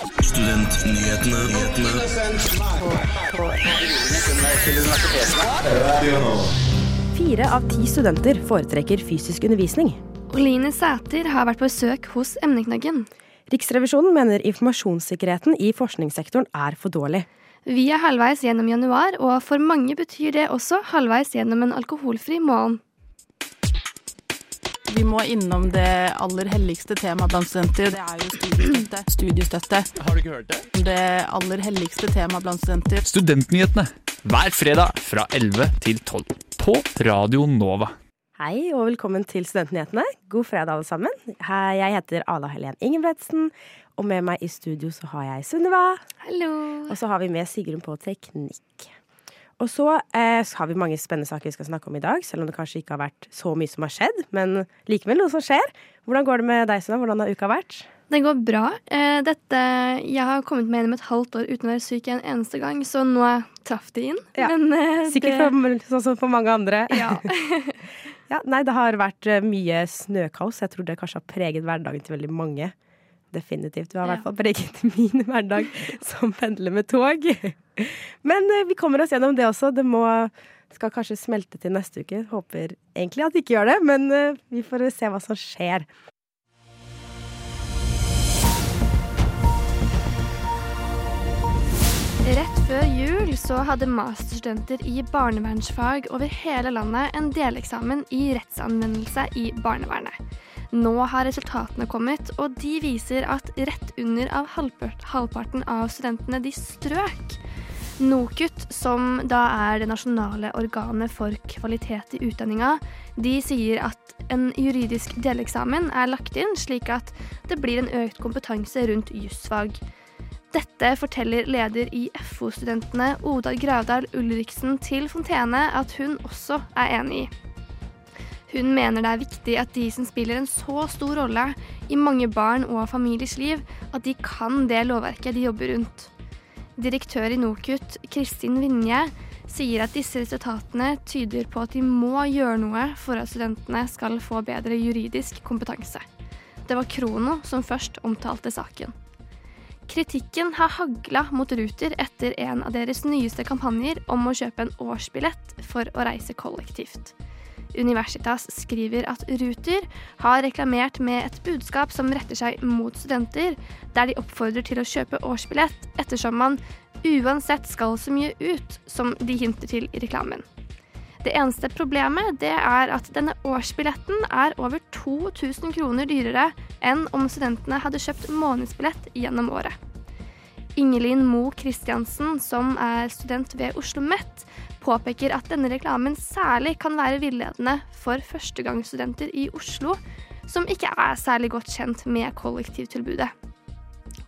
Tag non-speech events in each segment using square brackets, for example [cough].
Fire av ti studenter foretrekker fysisk undervisning. Oline Sæter har vært på besøk hos Emneknaggen. Riksrevisjonen mener informasjonssikkerheten i forskningssektoren er for dårlig. Vi er halvveis gjennom januar, og for mange betyr det også halvveis gjennom en alkoholfri måned. Vi må innom det aller helligste temaet blant studenter. Det er jo studiestøtte. [clears throat] studiestøtte. Har du ikke hørt det? Det aller helligste temaet blant studenter. Studentnyhetene hver fredag fra 11 til 12 på Radio Nova. Hei og velkommen til Studentnyhetene. God fredag, alle sammen. Jeg heter Ala Helen Ingebretsen, og med meg i studio så har jeg Sunniva. Hallo. Og så har vi med Sigrun på teknikk. Og så, eh, så har vi mange spennende saker vi skal snakke om i dag, selv om det kanskje ikke har vært så mye som har skjedd. Men likevel noe som skjer. Hvordan går det med deg, Sunna? Hvordan har uka vært? Det går bra. Eh, Dette, jeg har kommet meg gjennom et halvt år uten å være syk en eneste gang, så nå traff det inn. Ja. Men, eh, Sikkert det, for, sånn som for mange andre. Ja. [laughs] Ja, nei, det har vært eh, mye snøkaos. Jeg tror det kanskje har preget hverdagen til veldig mange. Definitivt. du har i Ja. hvert fall preget [laughs] min hverdag som pendler med tog. Men eh, vi kommer oss gjennom det også. Det må, skal kanskje smelte til neste uke. Håper egentlig at det ikke gjør det, men eh, vi får se hva som skjer. Rett før jul så hadde masterstudenter i barnevernsfag over hele landet en deleksamen i rettsanvendelse i barnevernet. Nå har resultatene kommet, og de viser at rett under av halvparten av studentene de strøk. NOKUT, som da er det nasjonale organet for kvalitet i utdanninga, de sier at en juridisk deleksamen er lagt inn slik at det blir en økt kompetanse rundt jussfag. Dette forteller leder i FO-studentene Oda Gravdal Ulriksen til Fontene at hun også er enig i. Hun mener det er viktig at de som spiller en så stor rolle i mange barn og familiers liv, at de kan det lovverket de jobber rundt. Direktør i NOKUT, Kristin Vinje, sier at disse resultatene tyder på at de må gjøre noe for at studentene skal få bedre juridisk kompetanse. Det var Krono som først omtalte saken. Kritikken har hagla mot Ruter etter en av deres nyeste kampanjer om å kjøpe en årsbillett for å reise kollektivt. Universitas skriver at Ruter har reklamert med et budskap som retter seg mot studenter, der de oppfordrer til å kjøpe årsbillett ettersom man uansett skal så mye ut, som de hinter til i reklamen. Det eneste problemet det er at denne årsbilletten er over 2000 kroner dyrere enn om studentene hadde kjøpt månedsbillett gjennom året. Ingelin Mo Christiansen, som er student ved Oslo OsloMet, påpeker at denne reklamen særlig kan være villedende for førstegangsstudenter i Oslo, som ikke er særlig godt kjent med kollektivtilbudet.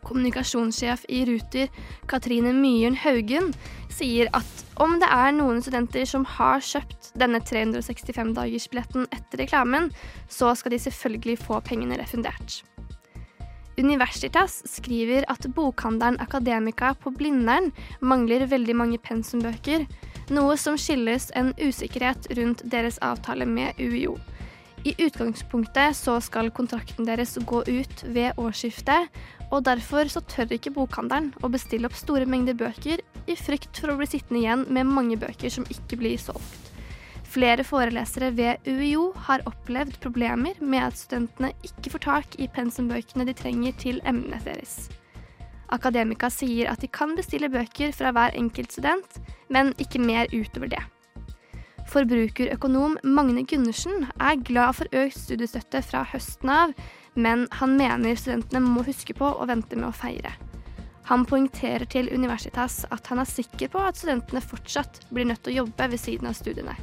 Kommunikasjonssjef i Ruter, Katrine Myhren Haugen, sier at om det er noen studenter som har kjøpt denne 365-dagersbilletten etter reklamen, så skal de selvfølgelig få pengene refundert. Universitas skriver at bokhandelen Akademika på Blindern mangler veldig mange pensumbøker, noe som skyldes en usikkerhet rundt deres avtale med UiO. I utgangspunktet så skal kontrakten deres gå ut ved årsskiftet, og derfor så tør ikke bokhandelen å bestille opp store mengder bøker i frykt for å bli sittende igjen med mange bøker som ikke blir solgt. Flere forelesere ved UiO har opplevd problemer med at studentene ikke får tak i pensumbøkene de trenger til emnene deres. Akademika sier at de kan bestille bøker fra hver enkelt student, men ikke mer utover det. Forbrukerøkonom Magne Gundersen er glad for økt studiestøtte fra høsten av, men han mener studentene må huske på å vente med å feire. Han poengterer til Universitas at han er sikker på at studentene fortsatt blir nødt til å jobbe ved siden av studiene.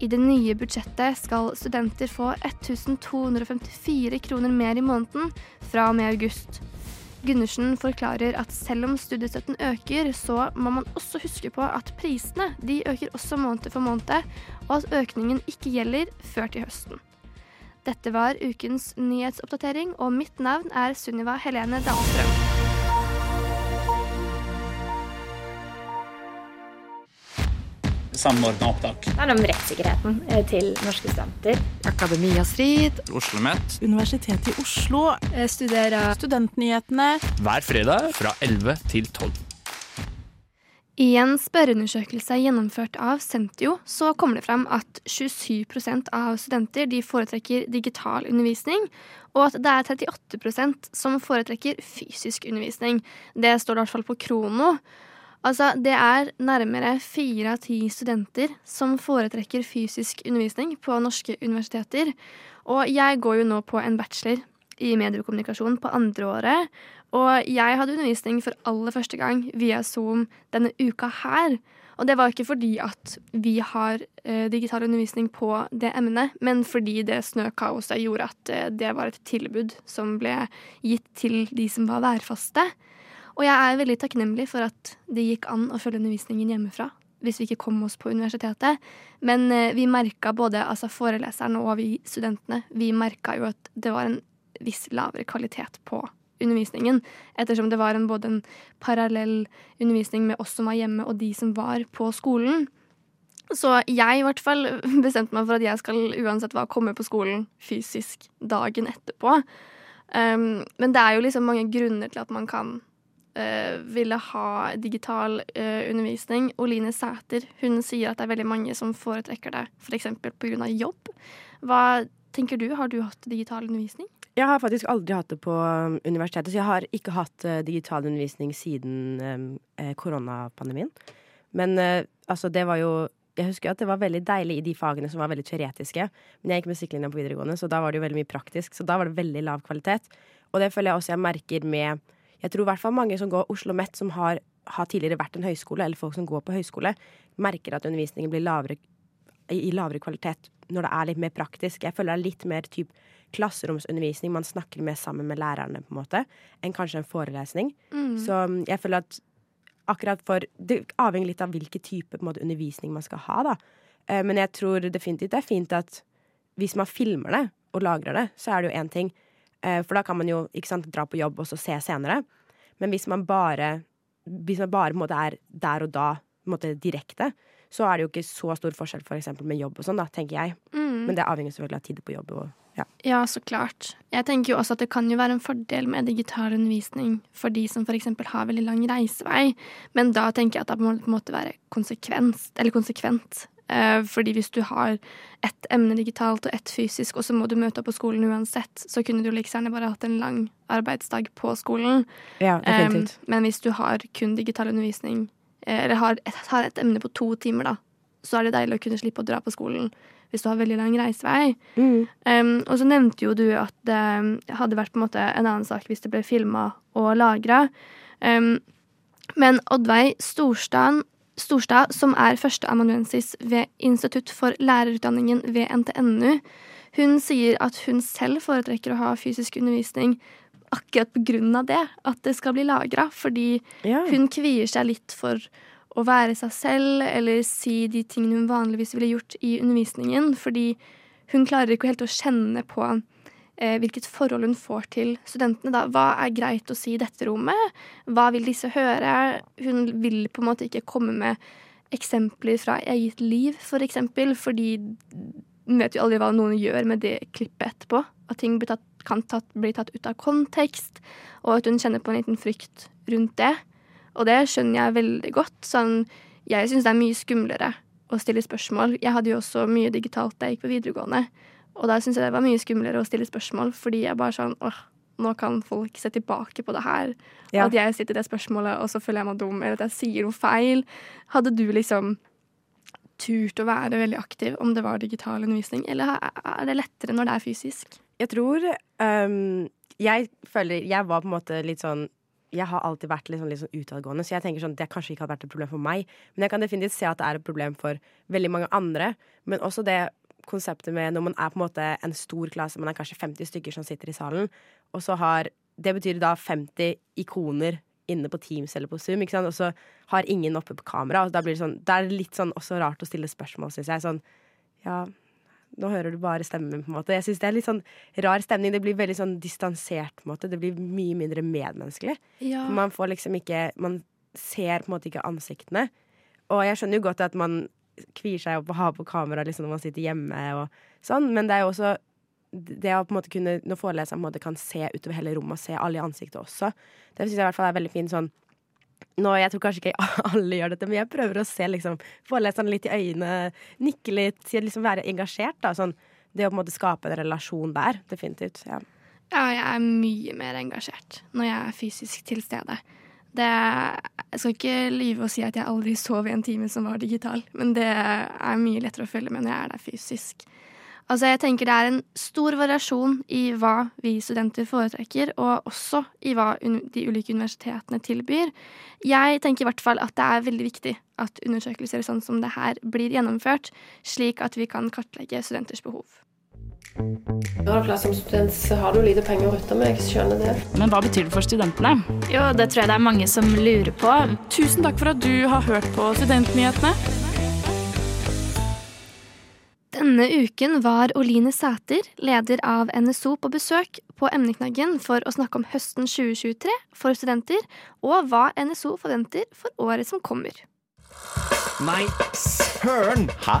I det nye budsjettet skal studenter få 1254 kroner mer i måneden fra og med august. Gundersen forklarer at selv om studiestøtten øker, så må man også huske på at prisene de øker også måned for måned, og at økningen ikke gjelder før til høsten. Dette var ukens nyhetsoppdatering, og mitt navn er Sunniva Helene Dahlstrøm. Samordna opptak. Det handler om rettssikkerheten eh, til norske studenter. Akademia Strid, OsloMet Universitetet i Oslo, Studerer Studentnyhetene. hver fredag fra 11 til 12. I en spørreundersøkelse gjennomført av Sentio så kommer det fram at 27% av studenter de foretrekker digital undervisning, og at det er 38% som foretrekker fysisk undervisning. Det står det i hvert fall på Krono. Altså, det er nærmere fire av ti studenter som foretrekker fysisk undervisning på norske universiteter. Og jeg går jo nå på en bachelor i mediekommunikasjon på andre året, og jeg hadde undervisning for aller første gang via Zoom denne uka her. Og det var ikke fordi at vi har eh, digital undervisning på det emnet, men fordi det snøkaoset gjorde at eh, det var et tilbud som ble gitt til de som var værfaste. Og jeg er veldig takknemlig for at det gikk an å følge undervisningen hjemmefra hvis vi ikke kom oss på universitetet. Men eh, vi merka både altså foreleserne og vi studentene, vi merka jo at det var en viss lavere kvalitet på undervisningen, ettersom det var en, både en parallell undervisning med oss som var hjemme, og de som var på skolen. Så jeg i hvert fall [laughs] bestemte meg for at jeg skal uansett hva komme på skolen fysisk dagen etterpå. Um, men det er jo liksom mange grunner til at man kan ville ha digital uh, undervisning. Oline Sæter hun sier at det er veldig mange som foretrekker det f.eks. pga. jobb. Hva tenker du? Har du hatt digital undervisning? Jeg har faktisk aldri hatt det på um, universitetet, så jeg har ikke hatt uh, digital undervisning siden um, eh, koronapandemien. Men altså, det var jo Jeg husker at det var veldig deilig i de fagene som var veldig teoretiske. Men jeg gikk musikklinja på videregående, så da var det jo veldig mye praktisk. Så da var det veldig lav kvalitet. Og det føler jeg også jeg merker med Jeg tror i hvert fall mange som går Oslo OsloMet, som har, har tidligere vært en høyskole, eller folk som går på høyskole, merker at undervisningen blir lavere i lavere kvalitet når det er litt mer praktisk. Jeg føler det er litt mer typ klasseromsundervisning. Man snakker mer sammen med lærerne på en måte, enn kanskje en forelesning. Mm. Så um, jeg føler at akkurat for Det avhenger litt av hvilken type måte, undervisning man skal ha, da. Eh, men jeg tror definitivt det er fint at hvis man filmer det og lagrer det, så er det jo én ting. Eh, for da kan man jo ikke sant, dra på jobb og så se senere. Men hvis man bare, hvis man bare måte, er der og da måte, direkte, så er det jo ikke så stor forskjell for eksempel med jobb og sånn, da, tenker jeg. Mm. Men det avhenger selvfølgelig av tid på jobb. Og, ja. Ja, så klart. Jeg tenker jo også at det kan jo være en fordel med digital undervisning for de som f.eks. har veldig lang reisevei, men da tenker jeg at det må på en måte være konsekvent. Eh, fordi hvis du har ett emne digitalt og ett fysisk, og så må du møte opp på skolen uansett, så kunne du like gjerne bare hatt en lang arbeidsdag på skolen. ja, definitivt. Um, men hvis du har kun digital undervisning, eh, eller har et, har et emne på to timer, da, så er det deilig å kunne slippe å dra på skolen hvis du har veldig lang reisevei. Mm. Um, og så nevnte jo du at det hadde vært på en måte en annen sak hvis det ble filma og lagra. Um, men Oddveig Storstad, Storstad, som er førsteamanuensis ved Institutt for lærerutdanningen ved NTNU, hun sier at hun selv foretrekker å ha fysisk undervisning akkurat på grunn av det, at det skal bli lagra. Fordi Ja. hun kvier seg litt for å være seg selv eller si de tingene hun vanligvis ville gjort i undervisningen, fordi hun klarer ikke helt å kjenne på hvilket forhold hun får til studentene. Da. Hva er greit å si i dette rommet? Hva vil disse høre? Hun vil på en måte ikke komme med eksempler fra eget liv, for eksempel, fordi hun vet jo aldri hva noen gjør med det klippet etterpå. At ting blir tatt, kan tatt, bli tatt ut av kontekst, og at hun kjenner på en liten frykt rundt det. Og det skjønner jeg veldig godt. Sånn, jeg syns det er mye skumlere å stille spørsmål. Jeg hadde jo også mye digitalt da jeg gikk på videregående. Og da syns jeg det var mye skumlere å stille spørsmål, fordi jeg bare sånn åh, nå kan folk se tilbake på det her. Ja. At jeg sitter i det spørsmålet, og så føler jeg meg dum, eller at jeg sier noe feil. Hadde du liksom turt å være veldig aktiv om det var digital undervisning, eller er det lettere når det er fysisk? Jeg tror um, Jeg føler Jeg var på en måte litt sånn jeg har alltid vært litt sånn, litt sånn utadgående, så jeg tenker sånn, det kanskje ikke hadde vært et problem for meg. Men jeg kan definitivt se at det er et problem for veldig mange andre. Men også det konseptet med når man er på en måte en stor klasse, man er kanskje 50 stykker som sitter i salen, og så har Det betyr da 50 ikoner inne på Teams eller på Zoom, ikke sant? og så har ingen oppe på kamera. Og da blir det sånn Det er litt sånn også rart å stille spørsmål, syns jeg. Sånn Ja, nå hører du bare stemmen min, på en måte. Jeg syns det er litt sånn rar stemning. Det blir veldig sånn distansert, på en måte. Det blir mye mindre medmenneskelig. Ja. Man får liksom ikke Man ser på en måte ikke ansiktene. Og jeg skjønner jo godt at man kvier seg opp å ha på kamera liksom, når man sitter hjemme og sånn. Men det er jo også det å på en måte kunne, når foreleseren kan se utover hele rommet og se alle i ansiktet også, det syns jeg i hvert fall er veldig fint sånn nå, Jeg tror kanskje ikke [laughs] alle gjør dette, men jeg prøver å se liksom, foreleseren litt i øynene, nikke litt, liksom være engasjert. Da, sånn, det å på en måte skape en relasjon der, definitivt. Ja. Ja, jeg er mye mer engasjert når jeg er fysisk til stede. Det, jeg skal ikke lyve og si at jeg aldri sov i en time som var digital, men det er mye lettere å følge med når jeg er der fysisk. Altså, jeg tenker Det er en stor variasjon i hva vi studenter foretrekker, og også i hva de ulike universitetene tilbyr. Jeg tenker i hvert fall at det er veldig viktig at undersøkelser sånn som det her blir gjennomført, slik at vi kan kartlegge studenters behov. Når du som student, så har du lite penger å rutte med. Jeg skjønner det. Men hva betyr det for studentene? Jo, det tror jeg det er mange som lurer på. Tusen takk for at du har hørt på Studentnyhetene. Denne uken var Oline Sæter, leder av NSO, på besøk på emneknaggen for å snakke om høsten 2023 for studenter, og hva NSO forventer for året som kommer. Nei, søren! Hæ?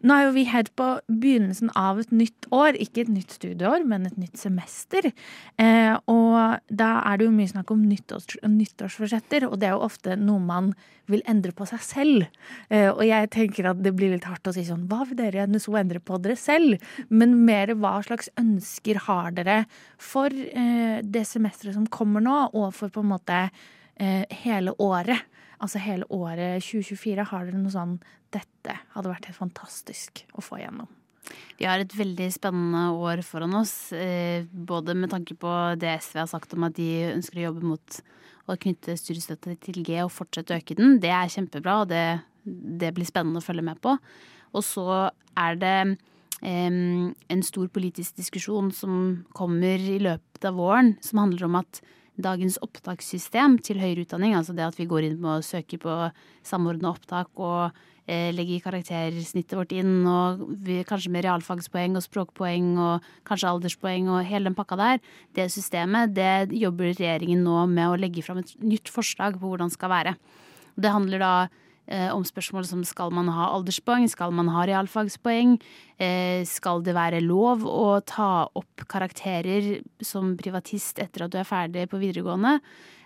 Nå er jo vi helt på begynnelsen av et nytt år. Ikke et nytt studieår, men et nytt semester. Eh, og da er det jo mye snakk om nyttårs, nyttårsforsetter, og det er jo ofte noe man vil endre på seg selv. Eh, og jeg tenker at det blir litt hardt å si sånn Hva vil dere NSO endre på dere selv? Men mer hva slags ønsker har dere for eh, det semesteret som kommer nå, og for på en måte eh, hele året? Altså hele året 2024. Har dere noe sånn dette hadde vært helt fantastisk å få igjennom. Vi har et veldig spennende år foran oss, eh, både med tanke på det SV har sagt om at de ønsker å jobbe mot å knytte studiestøtte til G og fortsette å øke den. Det er kjempebra, og det, det blir spennende å følge med på. Og så er det um, en stor politisk diskusjon som kommer i løpet av våren, som handler om at dagens opptakssystem til høyere utdanning, altså det at vi går inn og søker på samordna opptak og Eh, legger karaktersnittet vårt inn, og vi, kanskje med realfagspoeng og språkpoeng og kanskje alderspoeng og hele den pakka der. Det systemet, det jobber regjeringen nå med å legge fram et nytt forslag på hvordan det skal være. Det handler da om spørsmål som skal man ha alderspoeng, skal man ha realfagspoeng, eh, skal det være lov å ta opp karakterer som privatist etter at du er ferdig på videregående?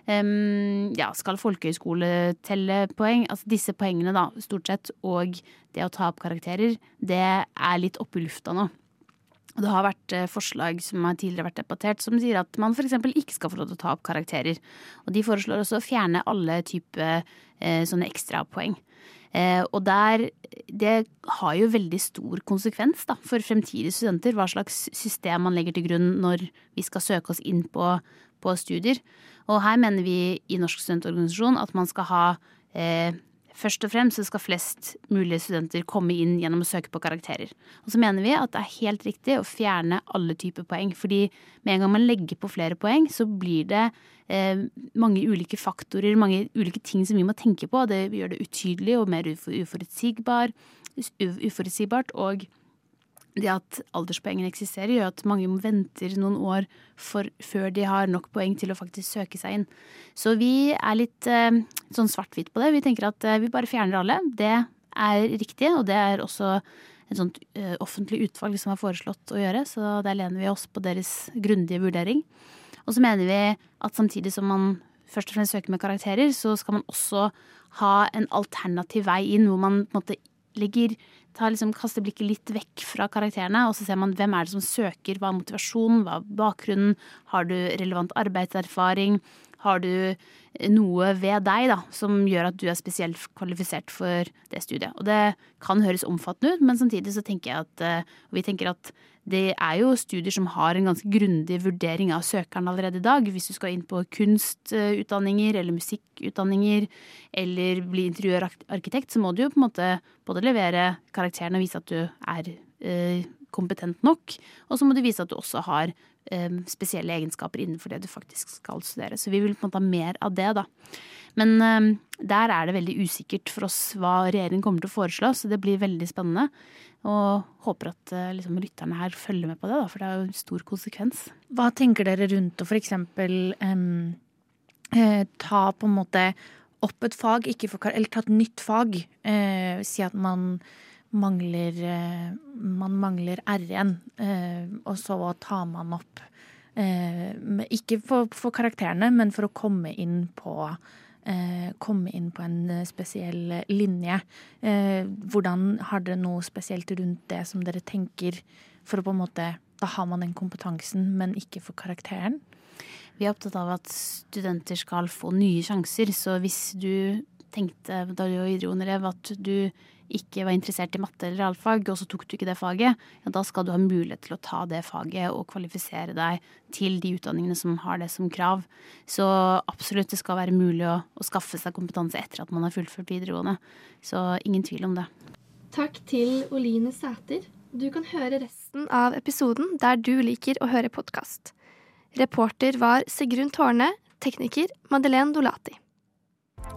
Ja, skal folkehøyskole telle poeng? Altså disse poengene, da, stort sett, og det å ta opp karakterer, det er litt oppe i lufta nå. Det har vært eh, forslag som har tidligere vært debattert, som sier at man f.eks. ikke skal få lov til å ta opp karakterer. Og de foreslår også å fjerne alle typer eh, sånne ekstrapoeng. Eh, og der Det har jo veldig stor konsekvens da, for fremtidige studenter hva slags system man legger til grunn når vi skal søke oss inn på, på studier. Og her mener vi i Norsk studentorganisasjon at man skal ha eh, Først og fremst så skal flest mulige studenter komme inn gjennom å søke på karakterer. Og så mener vi at det er helt riktig å fjerne alle typer poeng. Fordi med en gang man legger på flere poeng, så blir det eh, mange ulike faktorer, mange ulike ting som vi må tenke på. Det gjør det utydelig og mer uforutsigbar, uforutsigbart. og det at alderspoengene eksisterer, gjør at mange venter noen år for, før de har nok poeng til å faktisk søke seg inn. Så vi er litt eh, sånn svart-hvitt på det. Vi tenker at eh, vi bare fjerner alle. Det er riktig, og det er også et sånt eh, offentlig utvalg som har foreslått å gjøre, så der lener vi oss på deres grundige vurdering. Og så mener vi at samtidig som man først og fremst søker med karakterer, så skal man også ha en alternativ vei inn, hvor man på en måte legger liksom, kaster blikket litt vekk fra karakterene, og så ser man hvem er det som søker, hva er motivasjonen, hva er bakgrunnen, har du relevant arbeidserfaring, har du noe ved deg da, som gjør at du er spesielt kvalifisert for det studiet. Og det kan høres omfattende ut, men samtidig så tenker jeg at eh, vi tenker at det er jo studier som har en ganske grundig vurdering av søkeren allerede i dag. Hvis du skal inn på kunstutdanninger eller musikkutdanninger eller bli interiørarkitekt, så må du jo på en måte både levere karakteren og vise at du er eh, kompetent nok. Og så må du vise at du også har eh, spesielle egenskaper innenfor det du faktisk skal studere. Så vi vil på en måte ha mer av det, da. Men eh, der er det veldig usikkert for oss hva regjeringen kommer til å foreslå, så det blir veldig spennende. Og håper at eh, liksom, lytterne her følger med på det, da, for det er jo en stor konsekvens. Hva tenker dere rundt å f.eks. Eh, ta på en måte opp et fag, for, eller ta et nytt fag. Eh, si at man mangler, eh, man mangler R-en, eh, og så tar man opp eh, Ikke for, for, karakterene, men for å komme inn på komme inn på en spesiell linje. hvordan Har dere noe spesielt rundt det som dere tenker for å på en måte Da har man den kompetansen, men ikke for karakteren? Vi er opptatt av at studenter skal få nye sjanser. Så hvis du tenkte da du var videregående at du ikke var interessert i matte eller realfag, og så tok du ikke det faget, ja, da skal du ha mulighet til å ta det faget og kvalifisere deg til de utdanningene som har det som krav. Så absolutt, det skal være mulig å, å skaffe seg kompetanse etter at man har fullført videregående. Så ingen tvil om det. Takk til Oline Sæter. Du kan høre resten av episoden der du liker å høre podkast. Reporter var Sigrun Tårne, tekniker Madeleine Dolati.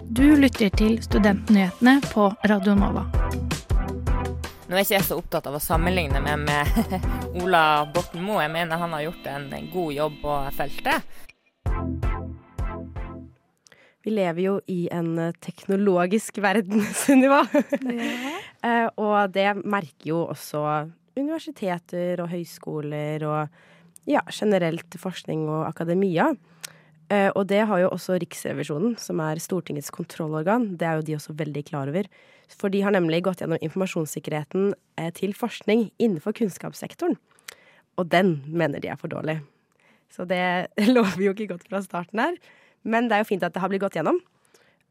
Du lytter til Studentnyhetene på Radio Nova. Nå er ikke jeg så opptatt av å sammenligne meg med [laughs] Ola Borten Moe. Jeg mener han har gjort en god jobb på feltet. Vi lever jo i en teknologisk verden, [laughs] Sunniva. Ja. Eh, og det merker jo også universiteter og høyskoler og ja, generelt forskning og akademia. Eh, og det har jo også Riksrevisjonen, som er Stortingets kontrollorgan. Det er jo de også veldig klar over. For de har nemlig gått gjennom informasjonssikkerheten eh, til forskning innenfor kunnskapssektoren. Og den mener de er for dårlig. Så det [laughs] lover jo ikke godt fra starten her. Men det er jo fint at det har blitt gått gjennom.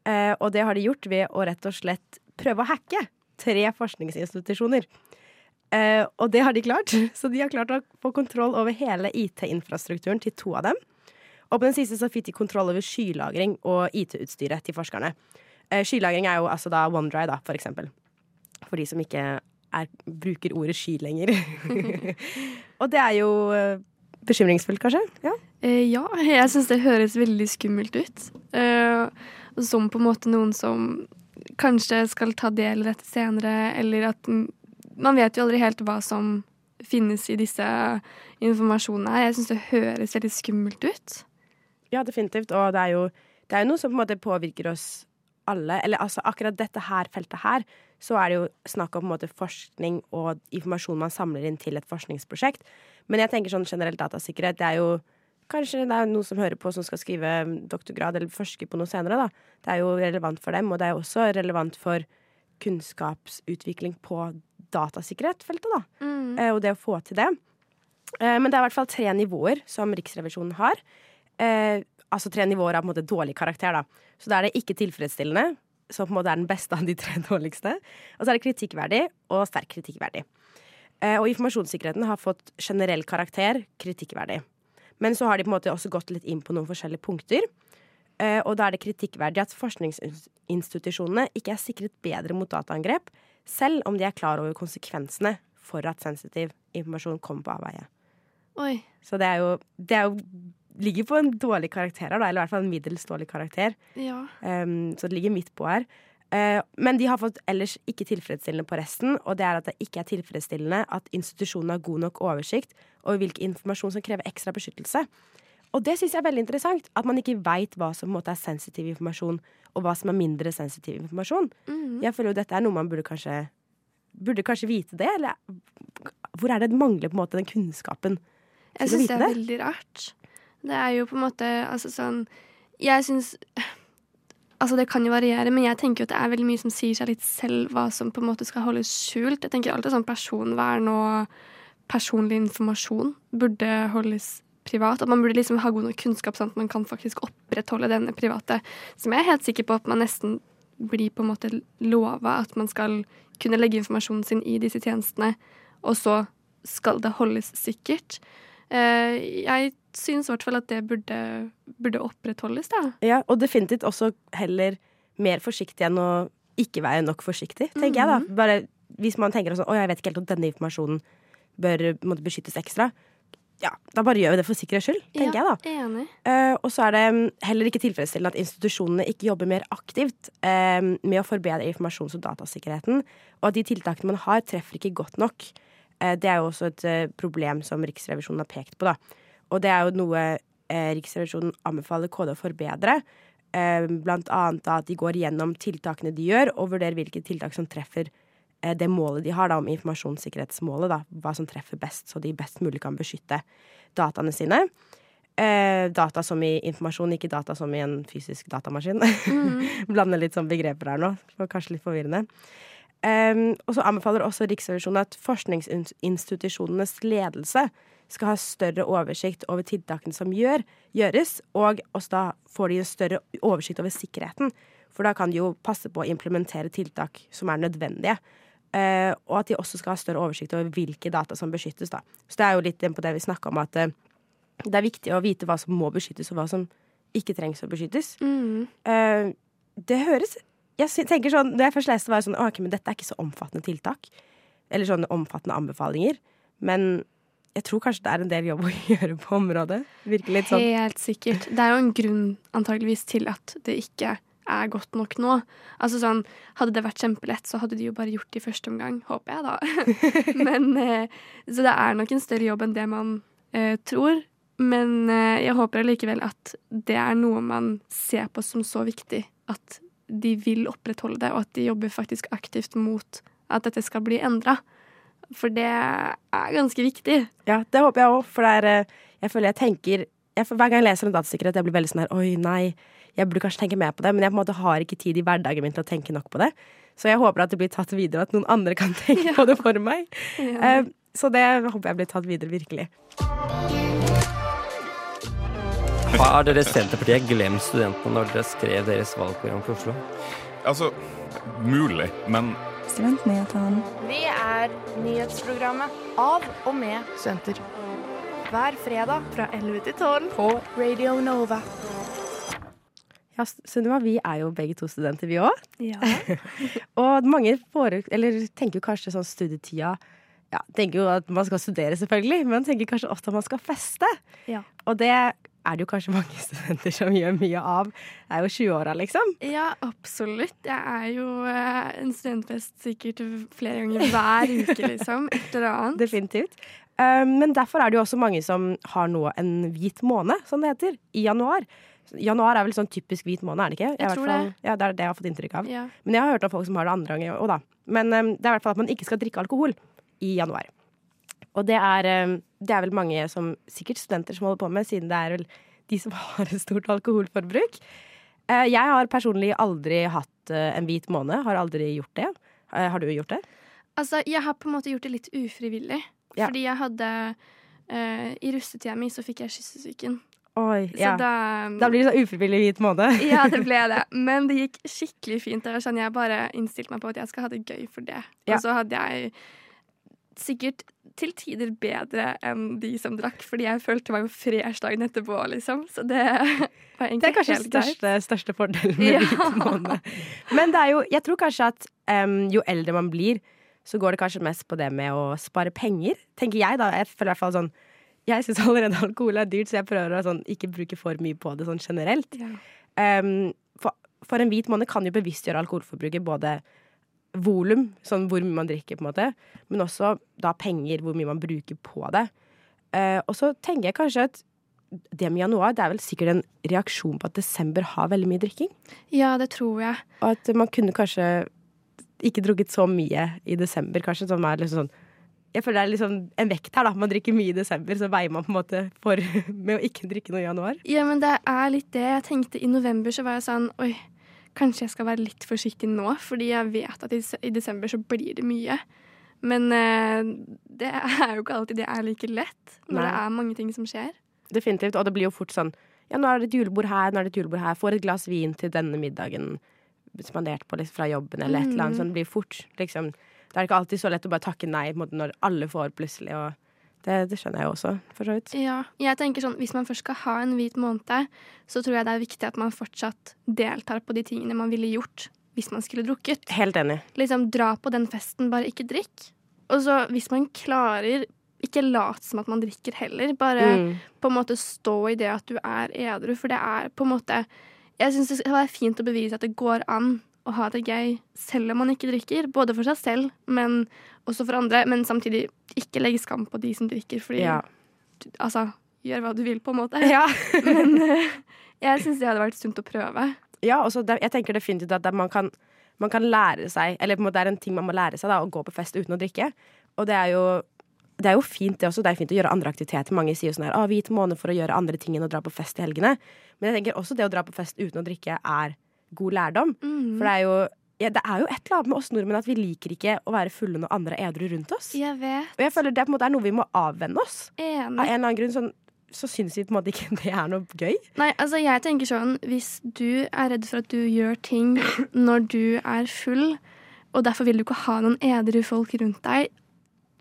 Eh, og det har de gjort ved å rett og slett prøve å hacke tre forskningsinstitusjoner. Og det har de klart. [laughs] Så de har klart å få kontroll over hele IT-infrastrukturen til to av dem. Og på den siste så fikk de kontroll over skylagring og IT-utstyret til forskerne. Eh, skylagring er jo altså da OneDrive, da, for eksempel. For de som ikke er, bruker ordet sky lenger. [laughs] og det er jo eh, bekymringsfullt, kanskje? Ja, eh, ja jeg syns det høres veldig skummelt ut. Eh, som på en måte noen som kanskje skal ta del i dette senere, eller at man vet jo aldri helt hva som finnes i disse informasjonene. Jeg syns det høres veldig skummelt ut. Ja, definitivt. Og det er jo, det er jo noe som på en måte påvirker oss alle. Eller altså akkurat dette her feltet her, så er det jo snakk om på en måte forskning og informasjon man samler inn til et forskningsprosjekt. Men jeg tenker sånn generelt datasikkerhet, det er jo Kanskje det er noen som hører på som skal skrive doktorgrad eller forske på noe senere, da. Det er jo relevant for dem, og det er jo også relevant for kunnskapsutvikling på datasikkerhetsfeltet, da. Mm. Eh, og det å få til det. Eh, men det er i hvert fall tre nivåer som Riksrevisjonen har. Eh, altså tre nivåer av på en måte dårlig karakter, da. Så da er det ikke tilfredsstillende, som på en måte er den beste av de tre [laughs] dårligste. Og så er det kritikkverdig og sterkt kritikkverdig. og informasjonssikkerheten har fått generell karakter, kritikkverdig. Men så har de på en måte også gått litt inn på noen forskjellige punkter. og da er det kritikkverdig at forskningsinstitusjonene ikke er sikret bedre mot dataangrep selv om de er klar over konsekvensene for at sensitiv informasjon kommer på avveie. Oi. Så det er jo, det er jo ligger på en dårlig karakter her, eller i hvert fall en middels dårlig karakter. Ja. Um, så det ligger midt på her. Uh, men de har fått ellers ikke tilfredsstillende på resten, og det er at det ikke er tilfredsstillende at institusjonen har god nok oversikt over hvilken informasjon som krever ekstra beskyttelse. Og det syns jeg er veldig interessant. At man ikke veit hva som måte, er sensitiv informasjon, og hva som er mindre sensitiv informasjon. Mm. Jeg føler jo dette er noe man burde kanskje Burde kanskje vite det, eller hvor er det det mangler på en måte den kunnskapen? Jeg syns det er det? veldig rart. Det er jo på en måte altså sånn Jeg syns Altså, det kan jo variere, men jeg tenker jo at det er veldig mye som sier seg litt selv hva som på en måte skal holdes skjult. Jeg tenker alltid sånn personvern og personlig informasjon burde holdes privat. At man burde liksom ha god nok kunnskap sånn at man kan faktisk opprettholde denne private. Som jeg er helt sikker på at man nesten blir på en måte lova at man skal kunne legge informasjonen sin i disse tjenestene, og så skal det holdes sikkert. Eh, jeg syns i hvert fall at det burde, burde opprettholdes, da. Ja, og definitivt også heller mer forsiktig enn å ikke være nok forsiktig, tenker mm -hmm. jeg da. Mhm. Bare hvis man tenker sånn Å, jeg vet ikke helt om denne informasjonen bør måtte beskyttes ekstra. Ja, da bare gjør vi det for sikkerhets skyld, tenker ja, jeg da. Enig. Uh, og så er det mm, heller ikke tilfredsstillende at institusjonene ikke jobber mer aktivt uh, med å forbedre informasjons- og datasikkerheten, og at de tiltakene man har, treffer ikke godt nok. Uh, det er jo også et problem som Riksrevisjonen har pekt på, da. Og det er jo noe eh, Riksrevisjonen anbefaler KD å forbedre. Eh, blant annet at de går gjennom tiltakene de gjør, og vurderer hvilke tiltak som treffer eh, det målet de har da, om informasjonssikkerhetsmålet. Da, hva som treffer best, så de best mulig kan beskytte dataene sine. Eh, data som i informasjon, ikke data som i en fysisk datamaskin. [laughs] Blander litt sånn begreper her nå. Det kanskje litt forvirrende. Um, og så anbefaler også Riksrevisjonen at forskningsinstitusjonenes ledelse skal ha større oversikt over tiltakene som gjør, gjøres, og også da får de en større oversikt over sikkerheten. For da kan de jo passe på å implementere tiltak som er nødvendige. Uh, og at de også skal ha større oversikt over hvilke data som beskyttes. Da. Så det er jo litt på det vi snakka om, at uh, det er viktig å vite hva som må beskyttes, og hva som ikke trengs å beskyttes. Eh, det høres Jeg tenker sånn, Når jeg først leste, var jeg sånn «Å, ok, men dette er ikke så omfattende tiltak. Eller sånne omfattende anbefalinger. Men jeg tror kanskje det er en del jobb å [laughs] gjøre på området. Virker litt sånn. Helt sikkert. Det er jo en grunn antageligvis til at det ikke er godt nok nå. Altså sånn, Hadde det vært kjempelett, så hadde de jo bare gjort det i første omgang, håper jeg da. [laughs] Men, eh, så det er nok en større jobb enn det man eh, tror. Men eh, jeg håper allikevel at det er noe man ser på som så viktig at de vil opprettholde det, og at de jobber faktisk aktivt mot at dette skal bli endra. For det er ganske viktig. Ja, det håper jeg òg, for det er eh, Jeg føler jeg tenker jeg, Hver gang jeg leser om datasikkerhet, jeg blir veldig sånn her Oi, nei, jeg burde kanskje tenke mer på det, men jeg på en måte har ikke tid i hverdagen min til å tenke nok på det. Så jeg håper at det blir tatt videre, og at noen andre kan [laughs] tenke på det for meg. Ja. Uh, så det håper jeg blir tatt videre, virkelig. Har dere Senterpartiet glemt studentene når dere skrev deres valgprogram for Oslo? Altså, mulig, men Studentnyhetene. Vi er nyhetsprogrammet av og med studenter. Hver fredag fra 11 til 12 på Radio Nova. Ja, Sunniva, vi er jo begge to studenter, vi òg. Ja. [laughs] og mange foruk, eller tenker jo kanskje sånn studietida ja, tenker jo at man skal studere, selvfølgelig, men tenker kanskje ofte at man skal feste. Ja. Og det er det jo kanskje mange [laughs] studenter som gjør mye av. Det er jo 20-åra, liksom. Ja, absolutt. Jeg er jo eh, en studentfest sikkert flere ganger hver uke, [laughs] liksom. Et eller annet. Definitivt. Um, men derfor er det jo også mange som har nå en hvit måned, som det heter, i januar. Januar er vel sånn typisk hvit måned, er det ikke? Jeg jeg tror fall- det. Ja, det er det jeg har fått inntrykk av. Ja. Men jeg har hørt om folk som har det andre ganger òg, da. Men um, det er i hvert fall at man ikke skal drikke alkohol i januar. Og det er, um, det er vel mange som sikkert studenter som holder på med, siden det er vel de som [laughs] har et stort alkoholforbruk. Eh, jeg har personlig aldri hatt eh, en hvit måned. Har aldri gjort det. Eh, Har du gjort det? Altså, jeg har på en måte gjort det litt ufrivillig. Ja. Fordi jeg hadde uh, I russetida mi så fikk jeg kyssesyken. Oi, Så ja. da Da blir det sånn ufrivillig hvit måned. [laughs] Ja, det ble det. [laughs] Men det gikk skikkelig fint. Sånn Jeg bare innstilte meg på at jeg skal ha det gøy for det. Ja. Og så hadde jeg sikkert til tider bedre enn de som drakk, fordi jeg følte meg jo fresh dagen etterpå, liksom. Så det [laughs] var egentlig Det er kanskje helt største, største fordelen med Ja. hvit måned. Men det er jo, jeg tror kanskje at um, jo eldre man blir, så går det kanskje mest på det med å spare penger. Tenker jeg, da. Jeg føler i hvert fall sånn Jeg syns [laughs] allerede alkohol er dyrt, så jeg prøver å sånn, ikke bruke for mye på det sånn generelt. Em, for, for en hvit måned kan jo bevisstgjøre alkoholforbruket både volum, sånn hvor mye man drikker, på en måte, men også da penger, hvor mye man bruker på det. Uh, og så tenker jeg kanskje at det med januar, det er vel sikkert en reaksjon på at desember har veldig mye drikking. Ja, det tror jeg. Og at man kunne kanskje ikke drukket så mye i desember, kanskje, som er liksom sånn Jeg føler det er liksom en vekt her, da. Man drikker mye i desember, så veier man på en måte for [laughs] med å ikke drikke noe i januar. Ja, men det er litt det. Jeg tenkte i november så var jeg sånn Oi, kanskje jeg skal være litt forsiktig nå, fordi jeg vet at i, desember så blir det mye. Men eh, det er jo ikke alltid det er like lett når Nei. det er mange ting som skjer. Definitivt. Og det blir jo fort sånn Ja, nå er det et julebord her, nå er det et julebord her. Får et glass vin til denne middagen spandert på litt fra jobben, eller et eller annet. Mm. Sånn det blir fort, liksom. Det er ikke alltid så lett å bare takke nei måte, når alle får plutselig. Og det, det skjønner jeg også, for så vidt. Ja, jeg tenker sånn, Hvis man først skal ha en hvit måned, så tror jeg det er viktig at man fortsatt deltar på de tingene man ville gjort hvis man skulle drukket. Helt enig. Liksom Dra på den festen, bare ikke drikk. Og så hvis man klarer ikke lat som at man drikker heller. Bare Mm. på en måte stå i det at du er edru, for det er på en måte Jeg syns det skal være fint å bevise at det går an å ha det gøy selv om man ikke drikker. Både for seg selv, men også for andre. Men samtidig ikke legge skam på de som drikker, fordi Ja. du- Altså, gjør hva du vil, på en måte. Ja. [laughs] men eh, jeg syns det hadde vært sunt å prøve. Ja, også jeg tenker definitivt at man, kan, man kan lære seg Eller det er en ting man må lære seg, da, å gå på fest uten å drikke. Og det er jo det er jo fint det også. Det er fint å gjøre andre aktiviteter. Mange sier jo sånn her, å, hvit måned for å gjøre andre ting enn å dra på fest i helgene. Men jeg tenker også det å dra på fest uten å drikke er god lærdom. Mm. For det er jo ja, det er jo et eller annet med oss nordmenn at vi liker ikke å være fulle når andre er edru rundt oss. Jeg vet. Og jeg føler det på en måte er noe vi må avvenne oss. Enig. Av en eller annen grunn sånn, så syns vi på en måte ikke [laughs] det er noe gøy. Nei, altså jeg tenker sånn Hvis du er redd for at du gjør ting når du er full, og derfor vil du ikke ha noen edru folk rundt deg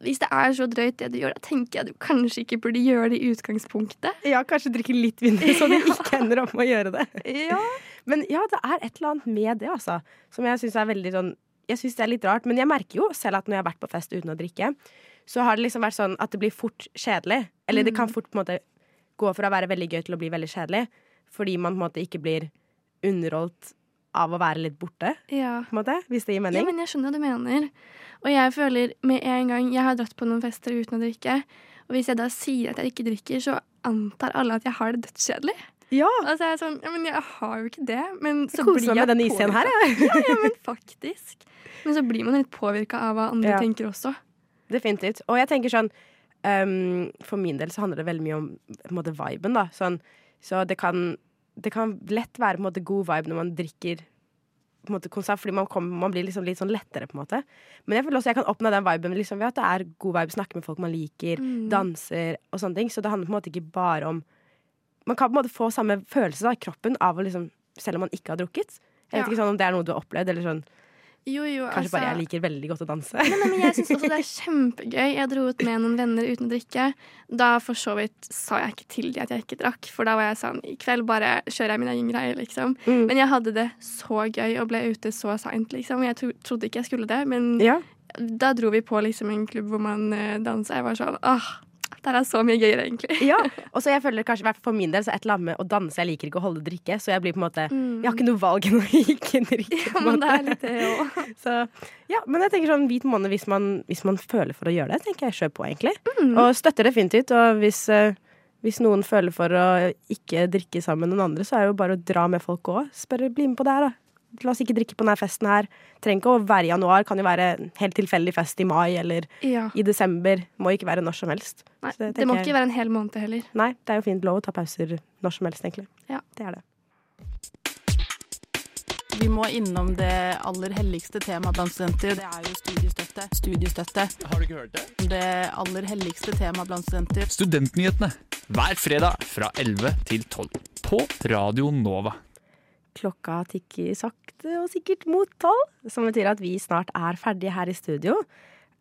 Hvis det er så drøyt det du gjør, da tenker jeg du kanskje ikke burde gjøre det i utgangspunktet. Ja, kanskje drikke litt mindre, så du [laughs] ikke ender opp med å gjøre det. Ja. Men ja, det er et eller annet med det, altså. Som jeg syns er veldig sånn Jeg syns det er litt rart, men jeg merker jo selv at når jeg har vært på fest uten å drikke, så har det liksom vært sånn at det blir fort kjedelig. Eller det kan fort på en måte gå fra å være veldig gøy til å bli veldig kjedelig. Fordi man på en måte ikke blir underholdt av å være litt borte, Ja. måte. Hvis det gir Ja, men jeg skjønner hva du mener. Og jeg føler med en gang Jeg har dratt på noen fester uten å drikke. Og hvis jeg da sier at jeg ikke drikker, så antar alle at jeg har det dødskjedelig. Ja. Altså jeg er sånn, ja, men jeg har jo ikke det. Men så koser blir meg med jeg den isen her, påvirket. ja, ja, men faktisk. Men så blir man litt påvirka av hva andre Ja. tenker også. Definitivt. Og jeg tenker sånn um, For min del så handler det veldig mye om måte, viben, da. Sånn, så det kan, det kan lett være måte, god vibe når man drikker måte, konsert, fordi man, kommer, man blir liksom litt sånn lettere, på en måte. Men jeg føler også jeg kan oppnå den viben liksom, ved at det er god vibe, snakke med folk man liker, Mm. danser og sånne ting. Så det handler på en måte ikke bare om Man kan på en måte få samme følelse da, i kroppen av å liksom Selv om man ikke har drukket. Jeg vet Ja. ikke sånn om det er noe du har opplevd, eller sånn Jo, jo, Kanskje bare altså- jeg liker veldig godt å danse. Nei, nei, men jeg syns også det er [laughs] kjempegøy. Jeg dro ut med noen venner uten å drikke. Da for så vidt sa jeg ikke til de at jeg ikke drakk, for da var jeg sånn I kveld bare kjører jeg min egen greie, liksom. Mm. Men jeg hadde det så gøy og ble ute så seint, liksom. Jeg tro, trodde ikke jeg skulle det, men Ja. da dro vi på liksom en klubb hvor man uh, dansa. Jeg var sånn åh, det er så mye gøyere, egentlig. Ja, og så jeg føler kanskje, hvert for min del, så et eller annet med å danse. Jeg liker ikke å holde drikke, så jeg blir på en måte Jeg har ikke noe valg enn å [laughs] ikke drikke. Mm. men det er litt det òg. [laughs] Så ja, men jeg tenker sånn hvit måned hvis man, hvis man føler for å gjøre det, tenker jeg kjør på, egentlig. Mm. Og støtter definitivt. Og hvis, eh, hvis noen føler for å ikke drikke sammen med noen andre, så er det jo bare å dra med folk òg. Spørre bli med på det her, da. La oss ikke drikke på denne festen her. Trenger ikke å være i januar, kan jo være en helt tilfeldig fest i mai eller Ja. i desember. Må ikke være når som helst. Nei, Så det må ikke være en hel måned heller. Nei, det er jo fint lov å ta pauser når som helst, egentlig. Ja. Det er det. Vi må innom det aller helligste temaet blant studenter. Det er jo studiestøtte. Studiestøtte. Har du ikke hørt det? Det aller helligste temaet blant studenter. Studentnyhetene hver fredag fra 11 til 12 på Radio Nova. Klokka tikker sakte og sikkert mot tolv, som betyr at vi snart er ferdige her i studio.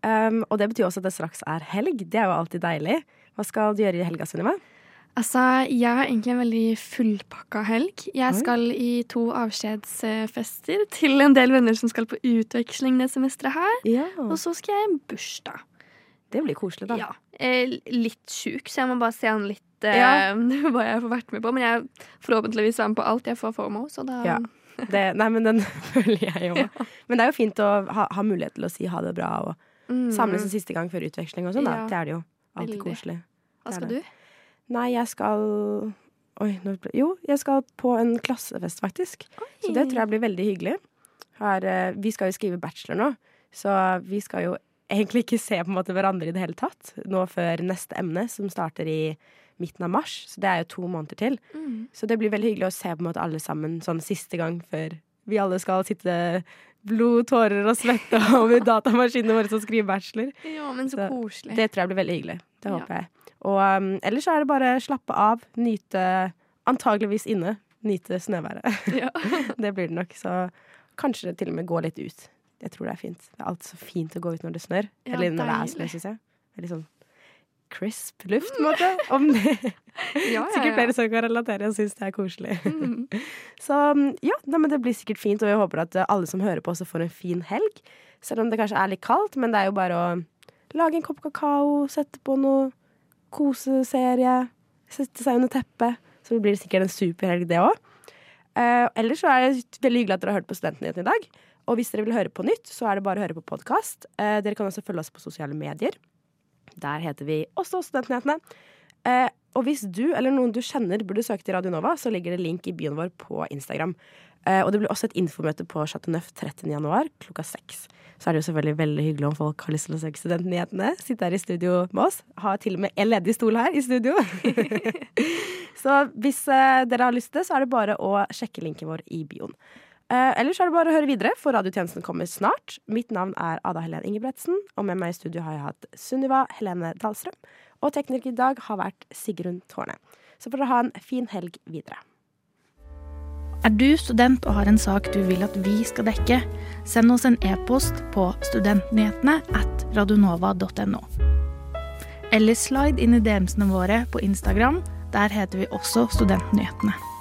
Um, og det betyr også at det straks er helg. Det er jo alltid deilig. Hva skal du gjøre i helga, Sunniva? Altså, jeg har egentlig en veldig fullpakka helg. Jeg skal i to avskjedsfester til en del venner som skal på utveksling det semesteret her. Ja. Og så skal jeg i en bursdag. Det blir koselig, da. Ja. Eh, litt sjuk, så jeg må bare se an litt eh, Ja. [laughs] hva jeg får vært med på. Men jeg forhåpentligvis er med på alt jeg får FOMO, så da Ja. Det, nei, men den [laughs] føler jeg jo. Men det er jo fint å ha, ha mulighet til å si ha det bra og Mm. samles en siste gang før utveksling og sånn. da. Ja. Det er det jo. Alltid koselig. Hva skal du? Nei, jeg skal Oi, nå ble... Jo, jeg skal på en klassefest, faktisk. Så det tror jeg blir veldig hyggelig. Her, eh, vi skal jo skrive bachelor nå, så vi skal jo egentlig ikke se på en måte hverandre i det hele tatt nå før neste emne, som starter i midten av mars. Så det er jo to måneder til. Mm. Så det blir veldig hyggelig å se på en måte alle sammen sånn siste gang før vi alle skal sitte blod, tårer og svette [laughs] over datamaskinene våre som skriver bachelor. Ja, men så, koselig. Det tror jeg blir veldig hyggelig. Det Ja. håper jeg. Og um, ellers er det bare slappe av, nyte Antageligvis inne. Nyte snøværet. Ja. [laughs] det blir det nok. Så kanskje til og med gå litt ut. Jeg tror det er fint. Det er alltid så fint å gå ut når det snør. Ja, Eller når det er snø, syns jeg. Veldig sånn crisp luft, på en måte. [laughs] Om det Ja, ja, Sikkert flere som kan relatere og syns det er koselig. Mm. [laughs] Så um, ja, nei, men det blir sikkert fint, og jeg håper at uh, alle som hører på, også får en fin helg. Selv om det kanskje er litt kaldt, men det er jo bare å lage en kopp kakao, sette på noe koseserie, sette seg under teppet. Så blir det sikkert en superhelg, det òg. Uh, ellers så er det veldig hyggelig at dere har hørt på Studentnyhetene i dag. Og hvis dere vil høre på nytt, så er det bare å høre på podkast. Uh, dere kan også følge oss på sosiale medier. Der heter vi også Studentnyhetene. Uh, og hvis du eller noen du kjenner burde søke til Radio Nova, så ligger det link i byen vår på Instagram. og det blir også et infomøte på Chateau Neuf 30. januar klokka seks. Så er det jo selvfølgelig veldig hyggelig om folk har lyst til å søke Studentnyhetene. Sitte her i studio med oss. Har til og med en ledig stol her i studio. [laughs] så hvis dere har lyst til det, så er det bare å sjekke linken vår i bioen. Eh, ellers er det bare å høre videre, for radiotjenesten kommer snart. Mitt navn er Ada Helen Ingebretsen, og med meg i studio har jeg hatt Sunniva Helene Dahlstrøm. Og tekniker i dag har vært Sigrun Tårne. Så får dere ha en fin helg videre. Er du student og har en sak du vil at vi skal dekke, send oss en e-post på studentnyhetene at radionova.no. Eller slide inn i DM-ene våre på Instagram. Der heter vi også Studentnyhetene.